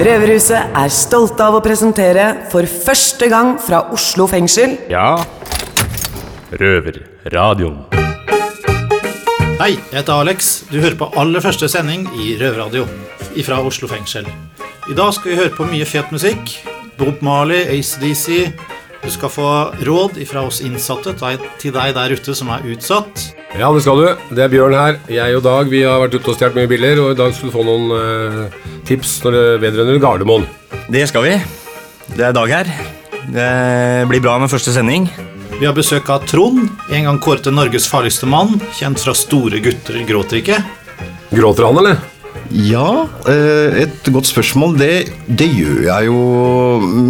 Røverhuset er stolte av å presentere for første gang fra Oslo fengsel Ja. Røverradioen. Hei, jeg heter Alex. Du hører på aller første sending i Røverradio fra Oslo fengsel. I dag skal vi høre på mye fet musikk. Bob Marley, ACDC. Du skal få råd fra oss innsatte til deg der ute som er utsatt. Ja, det skal du. Det er Bjørn her. Jeg og Dag vi har vært ute og stjålet mye biler, og i dag skal du få noen eh, tips når det vedrørende Gardermoen. Det skal vi. Det er Dag her. Det blir bra med første sending. Vi har besøk av Trond, en gang kåret til Norges farligste mann, kjent fra Store gutter gråter ikke. Gråter han, eller? Ja, eh, et godt spørsmål. Det, det gjør jeg jo,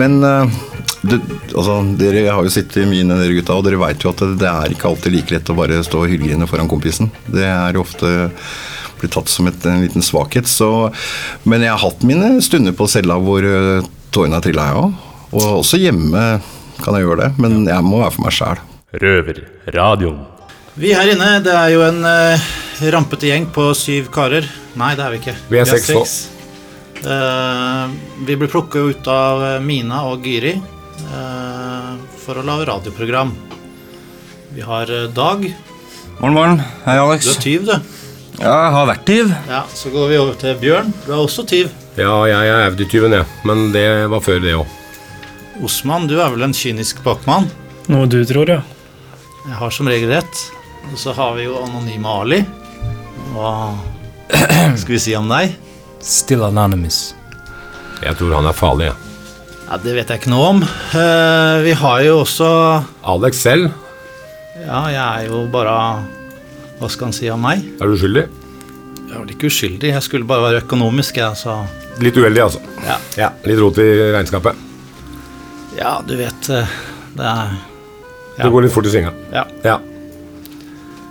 men eh, det, altså, Dere har jo sittet mye inne, dere gutta, og dere veit jo at det, det er ikke alltid like lett å bare stå og hylgrine foran kompisen. Det er ofte blir tatt som et, en liten svakhet. Så, men jeg har hatt mine stunder på cella hvor eh, tårene har trilla, jeg òg. Og også hjemme kan jeg gjøre det, men jeg må være for meg sjæl. Røverradioen. Vi her inne, det er jo en uh, rampete gjeng på syv karer. Nei, det er vi ikke. Vi er seks nå. Uh, vi blir plukka ut av Mina og Gyri for å lage radioprogram. Vi har eh, Dag. Morgen, morgen. Hei, Alex. Du er tyv, du. Ja, jeg har vært tyv. Ja, Så går vi over til Bjørn. Du er også tyv. Ja, jeg er Audi-tyven, jeg. Men det var før det òg. Osman, du er vel en kynisk bakmann? Noe du tror, ja. Jeg har som regel rett. Og så har vi jo Anonyme Ali. Hva skal vi si om deg? Still anonymous. Jeg tror han er farlig, jeg. Ja, Det vet jeg ikke noe om. Uh, vi har jo også Alex selv, Ja, jeg er jo bare Hva skal han si om meg? er du uskyldig? Jeg er vel ikke uskyldig. Jeg skulle bare være økonomisk, jeg, så Litt uheldig, altså. Ja. Ja, Litt rot i regnskapet. Ja, du vet eh, Det er Ja. Det går litt fort i svinga. Ja. Ja.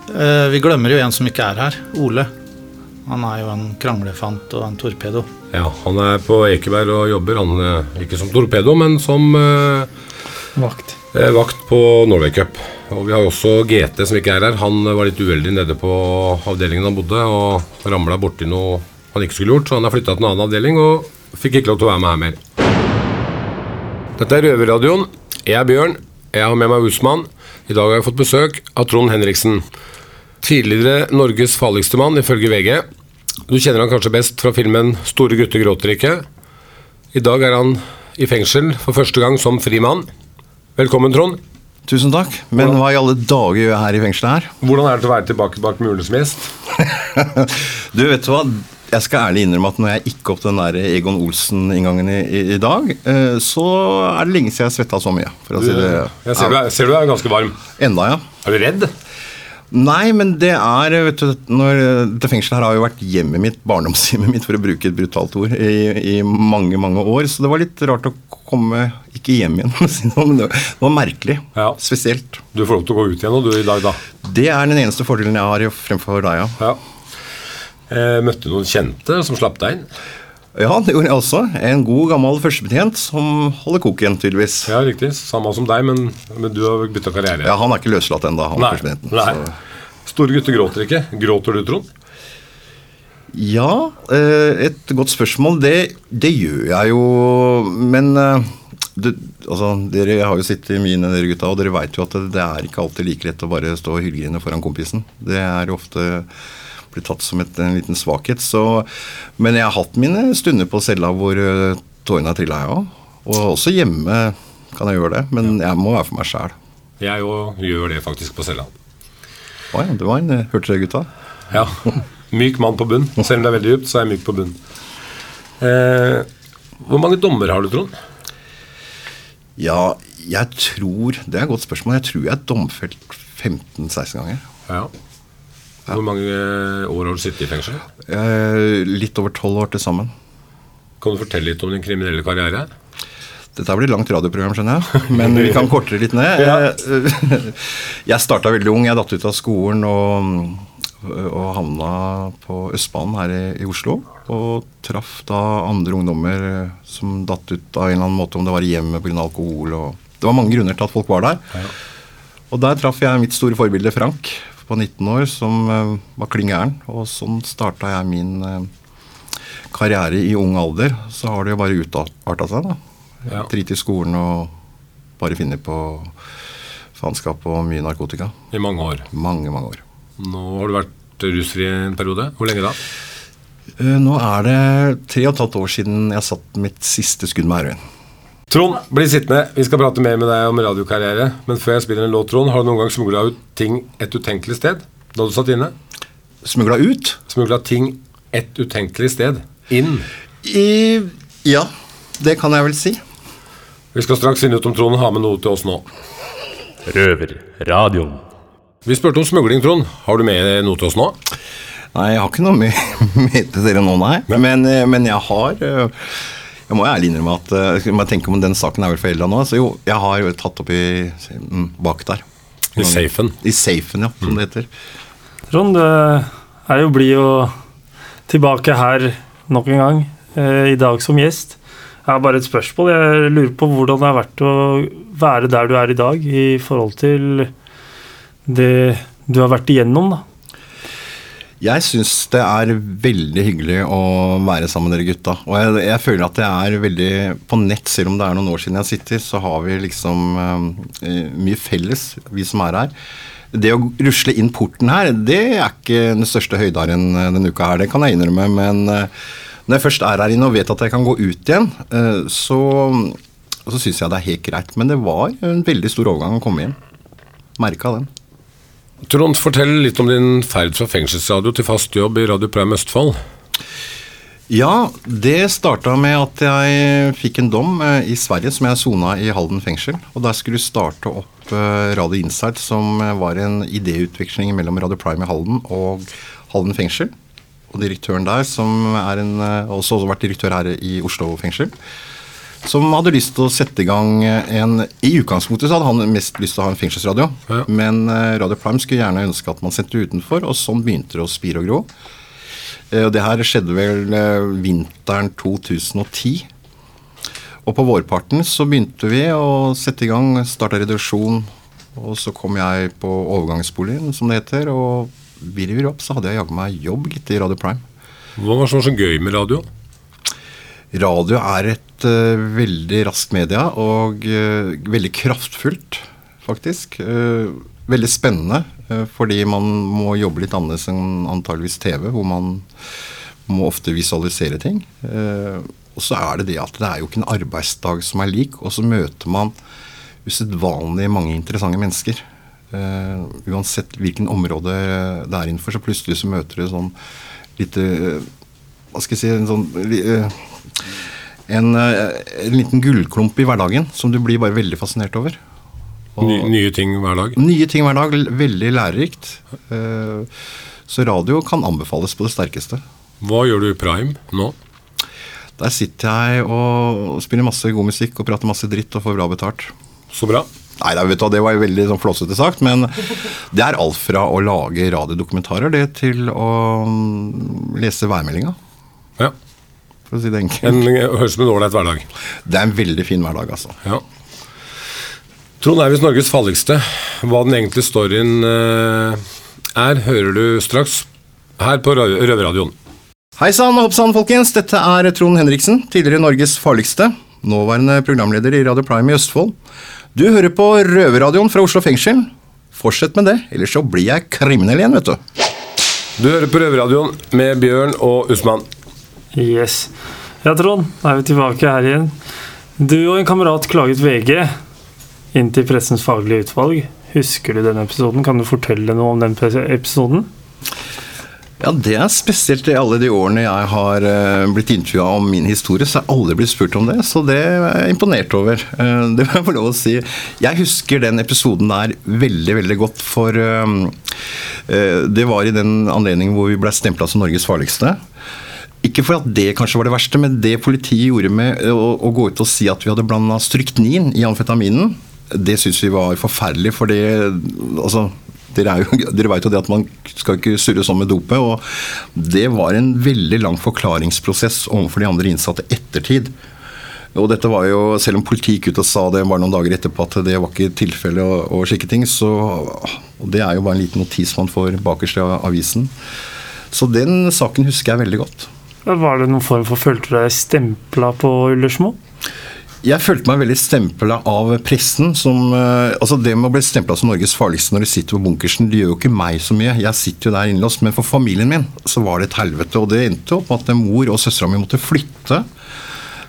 Uh, Vi glemmer jo en som ikke er her. Ole. Han er jo en kranglefant og en torpedo. ja. Han er på Ekeberg og jobber. Han eh, ikke som torpedo, men som eh, Vakt. eh, vakt på Norway Cup. Og vi har også GT som ikke er her. Han var litt uheldig nede på avdelingen han bodde, og ramla borti noe han ikke skulle gjort, så han har flytta til en annen avdeling og fikk ikke lov til å være med her mer. Dette er Røverradioen. Jeg er Bjørn. Jeg har med meg Usman. I dag har jeg fått besøk av Trond Henriksen. Tidligere Norges farligste mann, ifølge VG. Du kjenner han kanskje best fra filmen 'Store gutter gråter ikke'. I dag er han i fengsel for første gang som fri mann. Velkommen, Trond. Tusen takk. Men hva i alle dager gjør jeg her i fengselet her? Hvordan er det å være tilbake bak murene som gjest? Du, vet du hva? Jeg skal ærlig innrømme at når jeg gikk opp den der Egon Olsen-inngangen i, i, i dag, eh, så er det lenge siden jeg svetta så mye. For å si det Jeg ser, du er, ser du er ganske varm. Enda, ja. Er du redd? Nei, men det er vet du, når, Dette fengselet her har jo vært hjemmet mitt, barndomshjemmet mitt, for å bruke et brutalt ord, i, i mange, mange år. Så det var litt rart å komme Ikke hjem igjen, men det var merkelig. Ja. Spesielt. Du får lov til å gå ut igjen du, i dag, da. Det er den eneste fordelen jeg har fremfor deg, ja. Ja. Eh, møtte du noen kjente som slapp deg inn? Ja, det gjorde jeg også. En god, gammel førstebetjent som holder koken, tydeligvis. Ja, riktig. Samme som deg, men, men du har bytta karriere. Ja, Han er ikke løslatt ennå, han Nei. førstebetjenten. Nei. Store gutter gråter ikke. Gråter du, Trond? Ja, eh, et godt spørsmål. Det, det gjør jeg jo, men eh, det, altså, Dere har jo sittet mye inne, dere gutta, og dere veit jo at det, det er ikke alltid like lett å bare stå og hylgrine foran kompisen. Det er ofte blir tatt som et, en liten svakhet. Så, men jeg har hatt mine stunder på cella hvor eh, tårene har trilla, jeg òg. Og også hjemme kan jeg gjøre det, men jeg må være for meg sjæl. Jeg òg gjør det faktisk på cella. Å ja, det var en Hørte dere, gutta? Ja. Myk mann på bunn. Selv om det er veldig dypt, så er jeg myk på bunn. Eh, hvor mange dommer har du, Trond? Ja, jeg tror Det er et godt spørsmål. Jeg tror jeg er domfelt 15-16 ganger. Ja. Hvor mange år har du sittet i fengsel? Eh, litt over tolv år til sammen. Kan du fortelle litt om din kriminelle karriere? Dette blir langt radioprogram, skjønner jeg. Men vi kan korte det litt ned. Eh, Jeg starta veldig ung. Jeg datt ut av skolen og, og havna på Østbanen her i, i Oslo. Og traff da andre ungdommer som datt ut av en eller annen måte, om det var i hjemmet pga. alkohol. Og det var mange grunner til at folk var der. Og der traff jeg mitt store forbilde Frank på 19 år, som eh, var kling gæren. Og sånn starta jeg min eh, karriere i ung alder, så har det jo bare utarta seg, da. Ja. Drit i skolen og bare finne på faenskap og mye narkotika. I mange år. Mange, mange år. Nå har du vært rusfri en periode. Hvor lenge da? Eh, Nå er det tre og et halvt år siden jeg satt mitt siste skudd med heroin. Trond, bli sittende. Vi skal prate mer med deg om radiokarriere. Men før jeg spiller en låt, Trond, har du noen gang smugla ut ting et utenkelig sted? Da du satt inne? Smugla ut? Smugla ting et utenkelig sted? Inn? I Ja, det kan jeg vel si. Vi skal straks finne ut om Trond har med noe til oss nå. Røverradioen. Vi spurte om smugling, Trond. Har du med noe til oss nå? Nei, jeg har ikke noe med, med til dere nå, nei. Men, eh, men jeg har eh, Jeg må ærlig innrømme at uh, jeg må tenke om den saken er vel forelda nå. Så jo, jeg har jo tatt opp i mm, bak der. I safen. I safen, ja, som det heter. Trond, du er jo blid og tilbake her nok en gang, eh, i dag som gjest. Jeg har bare et spørsmål. Jeg lurer på hvordan det har vært å være der du er i dag, i forhold til det du har vært igjennom, da. Jeg syns det er veldig hyggelig å være sammen med dere gutta. Og jeg, jeg føler at det er veldig På nett, selv om det er noen år siden jeg sitter, så har vi liksom eh, mye felles, vi som er her. Det å rusle inn porten her, det er ikke den største høydaren eh, denne uka her, det kan jeg innrømme. Men eh, når jeg først er her inne og vet at jeg kan gå ut igjen, eh, så, så syns jeg det er helt greit. Men det var en veldig stor overgang å komme hjem. Merka den. Trond, fortell litt om din ferd fra fengselsradio til fast jobb i Radio Prime Østfold. Ja, det starta med at jeg fikk en dom eh, i Sverige som jeg sona i Halden fengsel. Og der skulle du starte opp eh, Radio Insight, som eh, var en idéutveksling mellom Radio Prime i Halden og Halden fengsel. Og direktøren der, som er en, også har vært direktør her i Oslo fengsel, som hadde lyst til å sette i gang en I utgangspunktet så hadde han mest lyst til å ha en fengselsradio, Ja. men eh, Radio Prime skulle gjerne ønske at man sendte utenfor, og sånn begynte det å spire og gro. Eh, Og det her skjedde vel eh, vinteren 2010. Og på vårparten så begynte vi å sette i gang, starta reduksjon. Og så kom jeg på overgangsboligen, som det heter. Og virver opp, så hadde jeg jaggu meg jobb, gitt, i Radio Prime. Hva var det som var så gøy med radio? Radio er et uh, veldig raskt media, og uh, veldig kraftfullt, faktisk. Uh, veldig spennende, fordi man må jobbe litt annerledes enn antageligvis TV, hvor man må ofte visualisere ting. Og så er det det at det er jo ikke en arbeidsdag som er lik, og så møter man usedvanlig mange interessante mennesker. Uansett hvilken område det er innenfor, så plutselig så møter du sånn lite Hva skal jeg si en sånn en, eh, en liten gullklump i hverdagen som du blir bare veldig fascinert over. Ny, nye ting hver dag? Nye ting hver dag. Veldig lærerikt. Eh, Så radio kan anbefales på det sterkeste. Hva gjør du i Prime nå? Der sitter jeg og spiller masse god musikk og prater masse dritt og får bra betalt. Så bra. Nei, vet du, Det var jo veldig sånn flåsete sagt, men det er alt fra å lage radiodokumentarer det til å mm, lese værmeldinga, Ja. For å si det enkelt. En, høres ut som en ålreit hverdag. Det er en veldig fin hverdag, altså. Ja. Trond er visst Norges farligste. Hva den egentlige storyen eh, er, hører du straks her på Rø- Røverradioen. Hei sann og hopp sann, folkens. Dette er Trond Henriksen, tidligere Norges farligste. Nåværende programleder i Radio Prime i Østfold. Du hører på Røverradioen fra Oslo fengsel. Fortsett med det, ellers så blir jeg kriminell igjen, vet du. Du hører på Røverradioen med Bjørn og Usman. Yes. Ja, Trond, da er vi tilbake her igjen. Du og en kamerat klaget VG inn til Pressens faglige utvalg. Husker du denne episoden? Kan du fortelle noe om den episoden? Ja, det er spesielt i alle de årene jeg har eh, blitt intervjua om min historie, så har jeg aldri blitt spurt om det, så det er jeg imponert over. Eh, det må jeg få lov å si. Jeg husker den episoden der veldig, veldig godt, for eh, det var i den anledningen hvor vi ble stempla som Norges farligste. Ikke for at det kanskje var det verste, men det politiet gjorde med å, å gå ut og si at vi hadde blanda stryknin i amfetaminen, det syns vi var forferdelig, for det Altså, dere, er dere vet jo det at man skal ikke surre sånn med dopet. Og det var en veldig lang forklaringsprosess overfor de andre innsatte ettertid. Og dette var jo, Selv om politiet gikk ut og sa det bare noen dager etterpå at det var ikke tilfellet og, og slike ting, så og Det er jo bare en liten notis man får bakerst i avisen. Så den saken husker jeg veldig godt. Var det noen form for Følte du deg stempla på Ullersmo? Jeg følte meg veldig stempla av pressen. Som, eh, altså Det med å bli stempla som Norges farligste når du sitter på bunkersen, det gjør jo ikke meg så mye. Jeg sitter jo der innlåst. Men for familien min så var det et helvete. Og det endte opp med at mor og søstera mi måtte flytte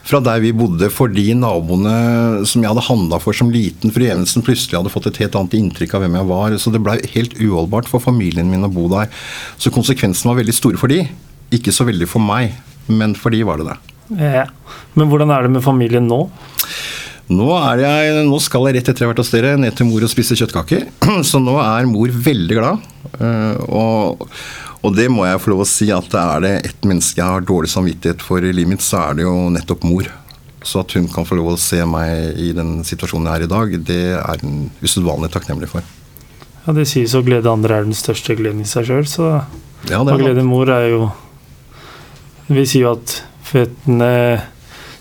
fra der vi bodde fordi naboene som jeg hadde handla for som liten, fru Evensen, plutselig hadde fått et helt annet inntrykk av hvem jeg var. Så det blei helt uholdbart for familien min å bo der. Så konsekvensene var veldig store for de. Ikke så veldig for meg, men for de var det det. Ja. Men hvordan er det med familien nå? Nå, er jeg, nå skal jeg rett etter jeg har vært hos dere ned til mor og spise kjøttkaker. Så nå er mor veldig glad. Eh, Og, og det må jeg få lov å si at er det ett menneske jeg har dårlig samvittighet for i livet mitt, så er det jo nettopp mor. Så at hun kan få lov å se meg i den situasjonen jeg er i dag, det er hun usedvanlig takknemlig for. Ja, Det sies å glede andre er den største gleden i seg sjøl, så Ja, glede mor er jo Vi sier jo at føttene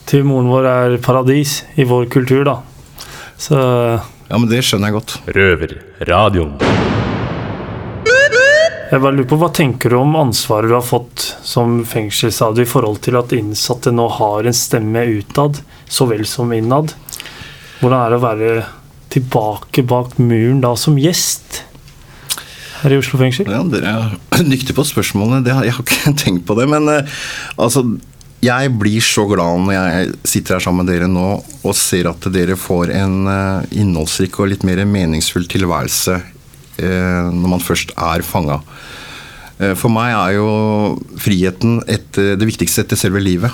til moren vår er paradis i vår kultur, da. Så Ja, men det skjønner jeg godt. Røverradioen. jeg bare lurer på, hva tenker du om ansvaret du har fått som fengselsaddu i forhold til at innsatte nå har en stemme utad så vel som innad? Hvordan er det å være tilbake bak muren da som gjest her i Oslo fengsel? Ja, Dere er dyktige på spørsmålene. Har, jeg har ikke tenkt på det. Men uh, altså, jeg blir så glad når jeg sitter her sammen med dere nå og ser at dere får en uh, innholdsrik og litt mer meningsfull tilværelse uh, når man først er fanga. For meg er jo friheten etter, det viktigste etter selve livet.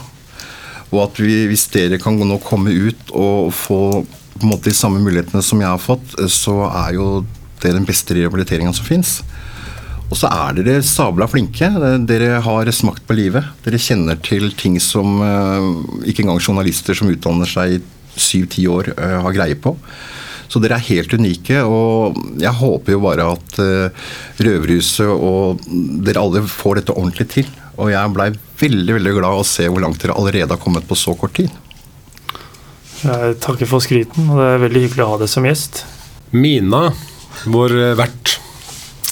Og at vi, hvis dere kan nå komme ut og få på en måte de samme mulighetene som jeg har fått, så er jo det den beste rehabiliteringa som fins. Og så er dere sabla flinke. Dere har smakt på livet. Dere kjenner til ting som eh, ikke engang journalister som utdanner seg i syv-ti år, eh, har greie på. Så dere er helt unike, og jeg håper jo bare at uh, Røverhuset og dere alle får dette ordentlig til. Og jeg blei veldig veldig glad å se hvor langt dere allerede har kommet på så kort tid. Jeg takker for skryten, og det er veldig hyggelig å ha deg som gjest. Mina, vår eh, vert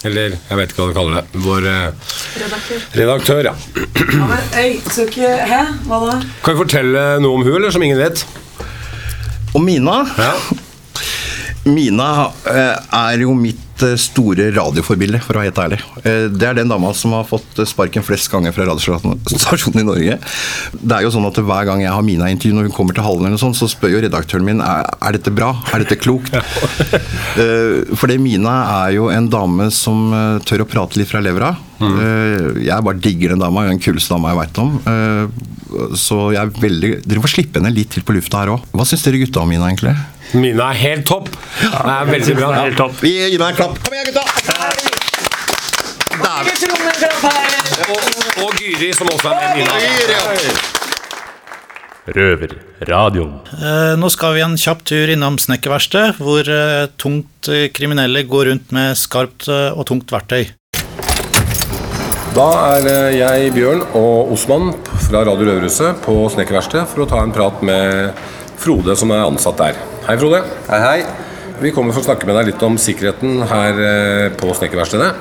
Eller jeg vet ikke hva du kaller det. Vår eh, redaktør, ja. Ja, men, øy, skal ikke Hæ? Hva da? Kan vi fortelle noe om hun, eller som ingen vet? Og Mina Ja. Mina eh, er jo mitt eh, store radioforbilde, for å være helt ærlig. Eh, Det er den dama som har fått sparken flest ganger fra radiostasjonen i Norge. Det er jo sånn at Hver gang jeg har Mina i intervju, når hun kommer til Hallen, eller noe sånt, så spør jo redaktøren min er, er dette bra, er dette klokt. For Fordi Mina er jo en dame som eh, tør å prate litt fra levra. Mm. Jeg bare digger den dama, den kuleste dama jeg veit om. Eh, Så jeg er veldig Dere får slippe henne litt til på lufta her òg. Hva syns dere gutta om Mina, egentlig? Mina er helt topp. Det er veldig bra. Helt topp. Vi gir deg en klapp. Kom igjen, gutta! Og, og Gyri, som også er med Røver Røverradioen. Eh, Nå skal vi en kjapp tur innom snekkerverkstedet, hvor eh, tungt eh, kriminelle går rundt med skarpt eh, og tungt verktøy. Da er eh, jeg, Bjørn og Osman fra Radio Røverhuset på Snekkerverkstedet for å ta en prat med Frode som er ansatt der. Hei, Frode. Hei, hei. Vi kommer for å snakke med deg litt om sikkerheten her eh, på Snekkerverkstedet.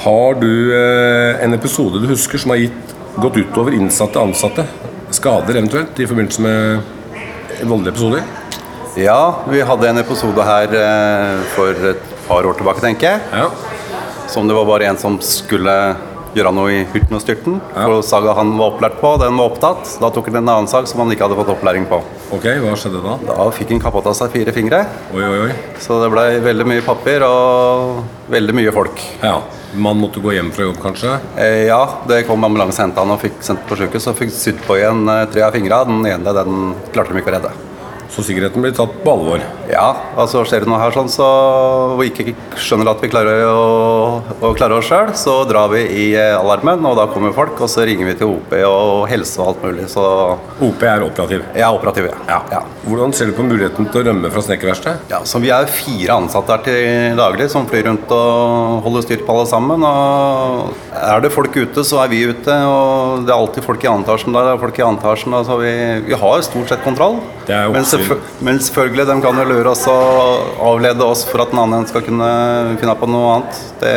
Har du eh, en episode du husker som har gitt, gått utover innsatte ansatte? Skader eventuelt i forbindelse med voldelige episoder? Ja, vi hadde en episode her eh, for et par år tilbake, tenker jeg. Ja. Som det var bare en som skulle gjøre noe i hurten og styrten. Ja. For saga han var opplært på, den var opptatt. Da tok han en annen sag som han ikke hadde fått opplæring på. Ok, hva skjedde da? Da fikk han kapotta seg fire fingre. Oi, oi, oi. Så det ble veldig mye papir og veldig mye folk. Ja. Man måtte gå hjem fra jobb, kanskje? Eh, ja, det kom ambulanse og henta han og fikk sendt på sjukehus. og fikk sydd på igjen eh, tre av fingrene. Den ene den klarte de ikke å redde. Så sikkerheten blir tatt på alvor. Ja, altså skjer det noe her sånn så vi ikke skjønner at vi klarer å, å klare oss sjøl, så drar vi i eh, alarmen, og da kommer folk, og så ringer vi til OP og helse og alt mulig. Så OP er operativ. er operativ, ja. ja. Hvordan ser du på muligheten til å rømme fra snekkerverkstedet? Ja, så Vi er fire ansatte her til daglig som flyr rundt og holder styr på alle sammen. og Er det folk ute, så er vi ute. og Det er alltid folk i antasjen der. det er folk i antasjen, etasjen, så vi, vi har stort sett kontroll. Det er jo men, oppsyn. selvfø- men selvfølgelig, de kan jo lure oss og avlede oss for at en annen skal kunne finne på noe annet. Det,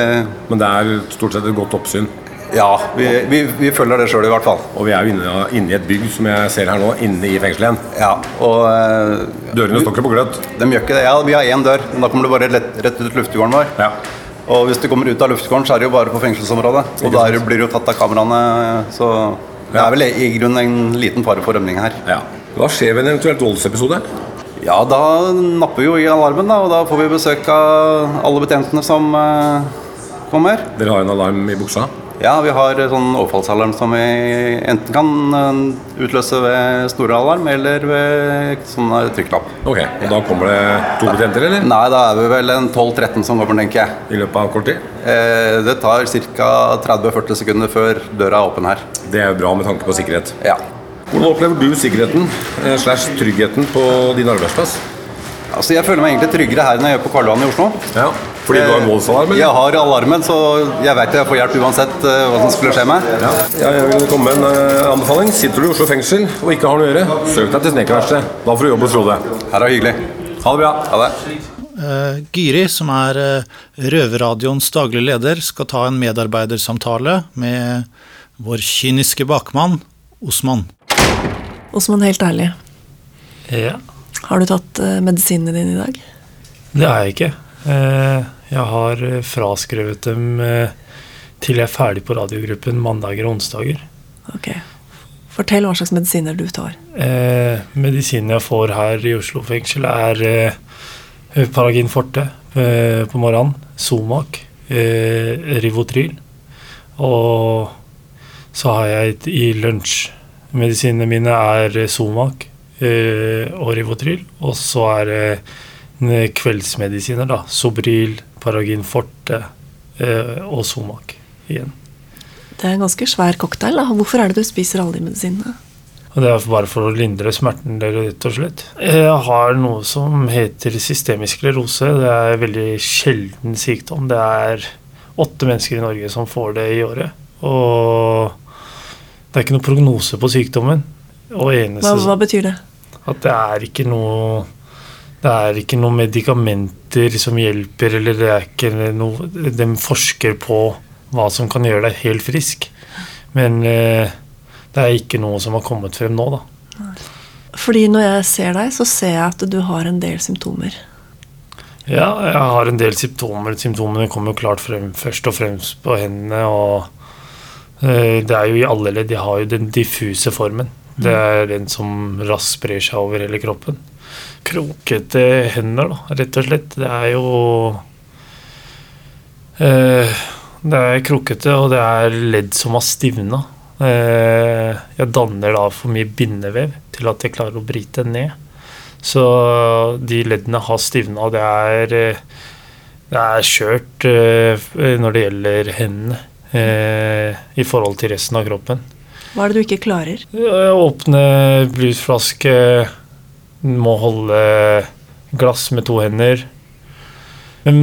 Men det er stort sett et godt oppsyn. Ja, vi, vi, vi følger det sjøl i hvert fall. Og vi er jo inne, inne i et bygg som jeg ser her nå, inne i fengselet igjen. Ja, og eh, Dørene står ikke på gløtt. de gjør ikke det. Ja, vi har én dør, men da kommer du bare rett, rett ut luftegården vår. Ja. Og hvis du kommer ut av luftegården, så er det jo bare på fengselsområdet. Og der blir du tatt av kameraene, så det er vel i grunnen en liten fare for rømning her. ja. Hva skjer ved en eventuelt voldsepisode? Ja, da napper vi jo i alarmen, da, og da får vi besøk av alle betjentene som eh, kommer. Dere har en alarm i buksa. Ja, vi har sånn overfallsalarm som vi enten kan eh, utløse ved store alarm eller ved sånn eh, trykknapp. Ok, og Da kommer det to betjenter, eller? Nei, da er vi vel en 12-13 som kommer, tenker jeg. I løpet av kort tid? Eh, det tar ca. 30-40 sekunder før døra er åpen her. Det er jo bra med tanke på sikkerhet. Ja. Hvordan opplever du sikkerheten eh, slash tryggheten på din arbeidsplass? Altså, Jeg føler meg egentlig tryggere her enn jeg gjør på Karl Johan i Oslo. Ja, Fordi du har en voldsalarm? Jeg har alarmen, så jeg vet jeg får hjelp uansett eh, hva som skulle skje meg. Ja, jeg vil komme med en eh, anbefaling. Sitter du i Oslo fengsel og ikke har noe å gjøre, søk deg til Snekerverkstedet. Da får du jobb hos Frode. Her er det hyggelig. Ha det bra. Ha det. Eh, Gyri, som er eh, Røverradioens daglige leder, skal ta en medarbeidersamtale med vår kyniske bakmann, Osman. Osman, helt ærlig. Ja, Har du tatt eh, medisinene dine i dag? det er jeg ikke. Eh, Jeg har eh, fraskrevet dem til jeg er ferdig på radiogruppen mandager og onsdager. Ok. Fortell hva slags medisiner du tar. Medisinen jeg får her i Oslo fengsel, er Paragin forte på morgenen, Somac, eh, Rivotril. Og så har jeg i lunsj Medisinene mine er somak, Somac eh, og Rivotril. Og så er det eh, kveldsmedisiner, da. Sobril, Paragin forte eh, og Somac igjen. Det er en ganske svær cocktail. da. Hvorfor er det du spiser alle de medisinene? Og det er bare for å lindre smerten, rett og slett. Jeg har noe som heter systemisk sklerose. Det er en veldig sjelden sykdom. Det er åtte mennesker i Norge som får det i året. Og det er ikke noe prognose på sykdommen. Og Hva, eneste hva betyr det? at det er ikke noe det er ikke noen medikamenter som hjelper, eller det er ikke noe De forsker på hva som kan gjøre deg helt frisk. Men eh, det er ikke noe som har kommet frem nå, da. Fordi når jeg ser deg, så ser jeg at du har en del symptomer. Ja, jeg har en del symptomer. Symptomene kommer jo klart frem først og fremst på hendene. Og det er jo i alle ledd. De har jo den diffuse formen. Det er den som raskt sprer seg over hele kroppen. Krokete hender, da, rett og slett. Det er jo eh, Det er krokete, og det er ledd som har stivna. Eh, jeg danner da for mye bindevev til at jeg klarer å bryte ned. Så de leddene har stivna, det er, eh, det er kjørt eh, når det gjelder hendene eh, i forhold til resten av kroppen. Hva er det du ikke klarer? Åpne brusflaske, må holde glass med to hender. Men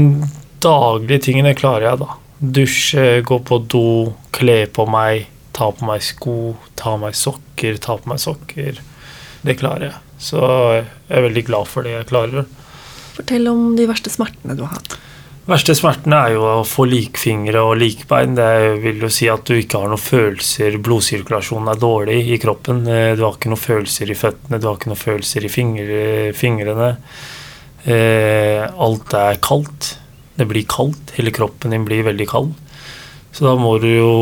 daglige tingene klarer jeg, da. Dusje, gå på do, kle på meg, ta på meg sko, ta på meg sokker, ta på meg sokker. Det klarer jeg. Så jeg er veldig glad for det jeg klarer. Fortell om de verste smertene du har hatt. Verste smertene er jo å få likfingre og likbein. Det vil jo si at du ikke har noen følelser. Blodsirkulasjonen er dårlig i kroppen. Eh, Du har ikke noen følelser i føttene, du har ikke noen følelser i fingre, fingrene. Eh, alt er kaldt. Det blir kaldt. Hele kroppen din blir veldig kald. Så da må du jo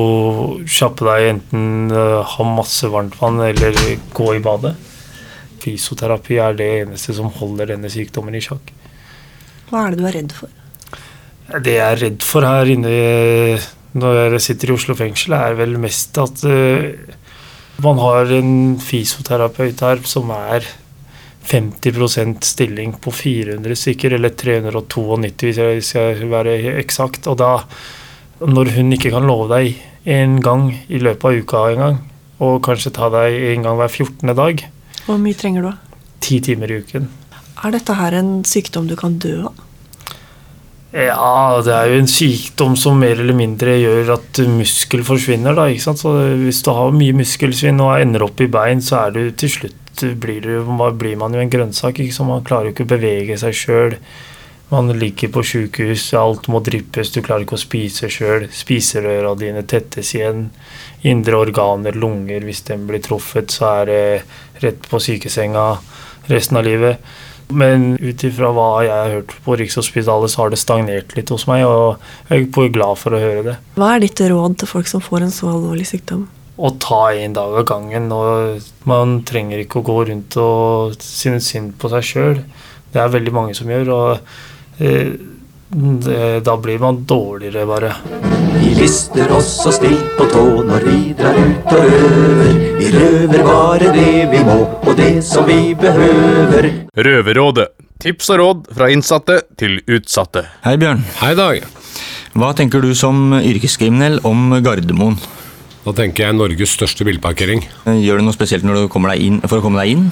kjappe deg, enten eh, ha masse varmt vann eller gå i badet. Fysioterapi er det eneste som holder denne sykdommen i sjakk. Hva er det du er redd for? Det jeg er redd for her inne når jeg sitter i Oslo fengsel, er vel mest at eh, man har en fysioterapeut her som er 50% stilling på 400 stykker, eller 392 hvis jeg skal være eksakt. Og da, når hun ikke kan love deg en gang i løpet av uka en gang, og kanskje ta deg en gang hver 14. dag, Hvor mye trenger du? ti timer i uken Er dette her en sykdom du kan dø av? Ja, det er jo en sykdom som mer eller mindre gjør at muskel forsvinner. Da, ikke sant? Så hvis du har mye muskelsvinn og ender opp i bein, så er du til slutt blir, du, blir man jo en grønnsak. Ikke sant? Man klarer jo ikke å bevege seg sjøl. Man ligger på sjukehus, alt må dryppes, du klarer ikke å spise sjøl. Spiserøra dine tettes igjen. Indre organer, lunger, hvis den blir truffet, så er det rett på sykesenga resten av livet. Men ut ifra hva jeg har hørt på Rikshospitalet, så har det stagnert litt hos meg, og jeg er glad for å høre det. Hva er ditt råd til folk som får en så alvorlig sykdom? Å ta en dag av gangen. og Man trenger ikke å gå rundt og synes synd på seg sjøl. Det er veldig mange som gjør, og eh, det, da blir man dårligere, bare. Vi lister oss og stilt på tå når vi drar ut og røver. Vi røver bare det vi må, og det som vi behøver. Røverrådet. Tips og råd fra innsatte til utsatte. Hei, Bjørn. Hei, Dag. Hva tenker du som yrkeskriminell om Gardermoen? Da tenker jeg Norges største bilparkering. Gjør du noe spesielt når du inn, for å komme deg inn?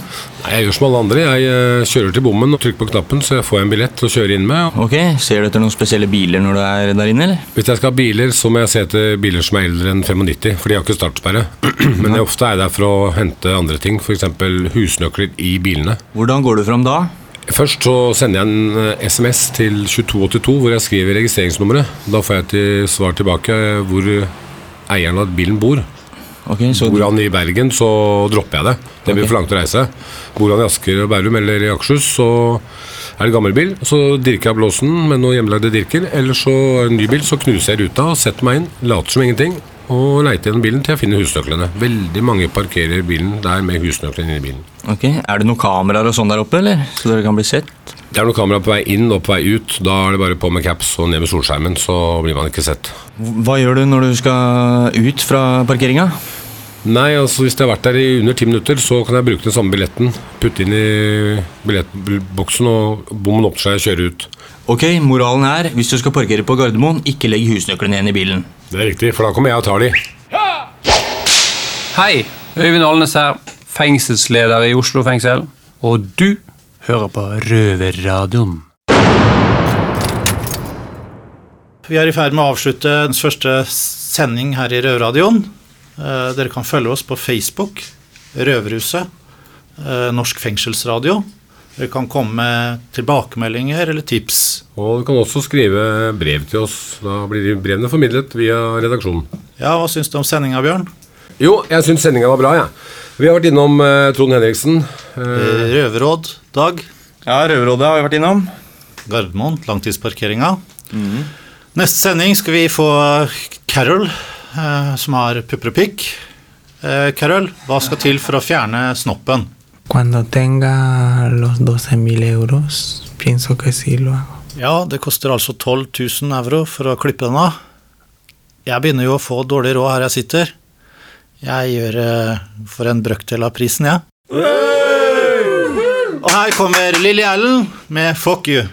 Nei, Jeg gjør som alle andre. Jeg eh, kjører til bommen og trykker på knappen, så jeg får en billett å kjøre inn med. Ok, Ser du etter noen spesielle biler når du er der inne, eller? Hvis jeg skal ha biler, så må jeg se etter biler som er eldre enn 95, for de har ikke startsperre. Men jeg ofte er der for å hente andre ting, f.eks. husnøkler i bilene. Hvordan går du fram da? Først så sender jeg en eh, SMS til 2282 hvor jeg skriver registreringsnummeret. Da får jeg til svar tilbake hvor eieren av bilen bor. Okay, så Bor han i Bergen, så dropper jeg det. Det blir okay. for langt å reise. Bor han i Asker og Bærum eller i Akershus, så er det gammel bil. Så dirker jeg blåsen med noen hjemmelagde dirker. Eller så er det en ny bil, så knuser jeg ruta og setter meg inn, later som ingenting, og leiter gjennom bilen til jeg finner husnøklene. Veldig mange parkerer bilen der med husnøklene inni bilen. Ok, Er det noen kameraer og sånn der oppe, eller? Så dere kan bli sett? Det er noen kameraer på vei inn og på vei ut. Da er det bare på med caps og ned med solskjermen, så blir man ikke sett. Hva gjør du når du skal ut fra parkeringa? Nei, altså hvis jeg har vært der i under ti minutter, så kan jeg bruke den samme billetten. Putte inn i billettboksen, og bommen åpner seg og kjøre ut. Ok, moralen er, hvis du skal parkere på Gardermoen, ikke legg husnøklene igjen i bilen. Det er riktig, for da kommer jeg og tar de. Hei, Øyvind Alnes her, fengselsleder i Oslo fengsel. Og du hører på Røverradioen. Vi er i ferd med å avslutte den første sending her i Røverradioen. Eh, Dere kan følge oss på Facebook, Røverhuset, eh, Norsk fengselsradio. Dere kan komme med tilbakemeldinger eller tips. Og du kan også skrive brev til oss. Da blir brevene formidlet via redaksjonen. Ja, Hva syns du om sendinga, Bjørn? Jo, jeg syns sendinga var bra, jeg. Vi har vært innom eh, Trond Henriksen. Eh, Røverråd, Dag. Ja, Røverrådet har vi vært innom. Gardermoen, langtidsparkeringa. Neste sending skal vi få Carol, eh, som har pupper og pikk. Eh, Carol, hva skal til for å fjerne snoppen? Cuando tenga los 12 mil euros, pienso que sí lo hago. Ja, det koster altså 12 000 euro for å klippe den av. Jeg begynner jo å få dårlig råd her jeg sitter. Jeg gjør det for en brøkdel av prisen, jeg. Og her kommer Lilly Allen med 'Fuck You'.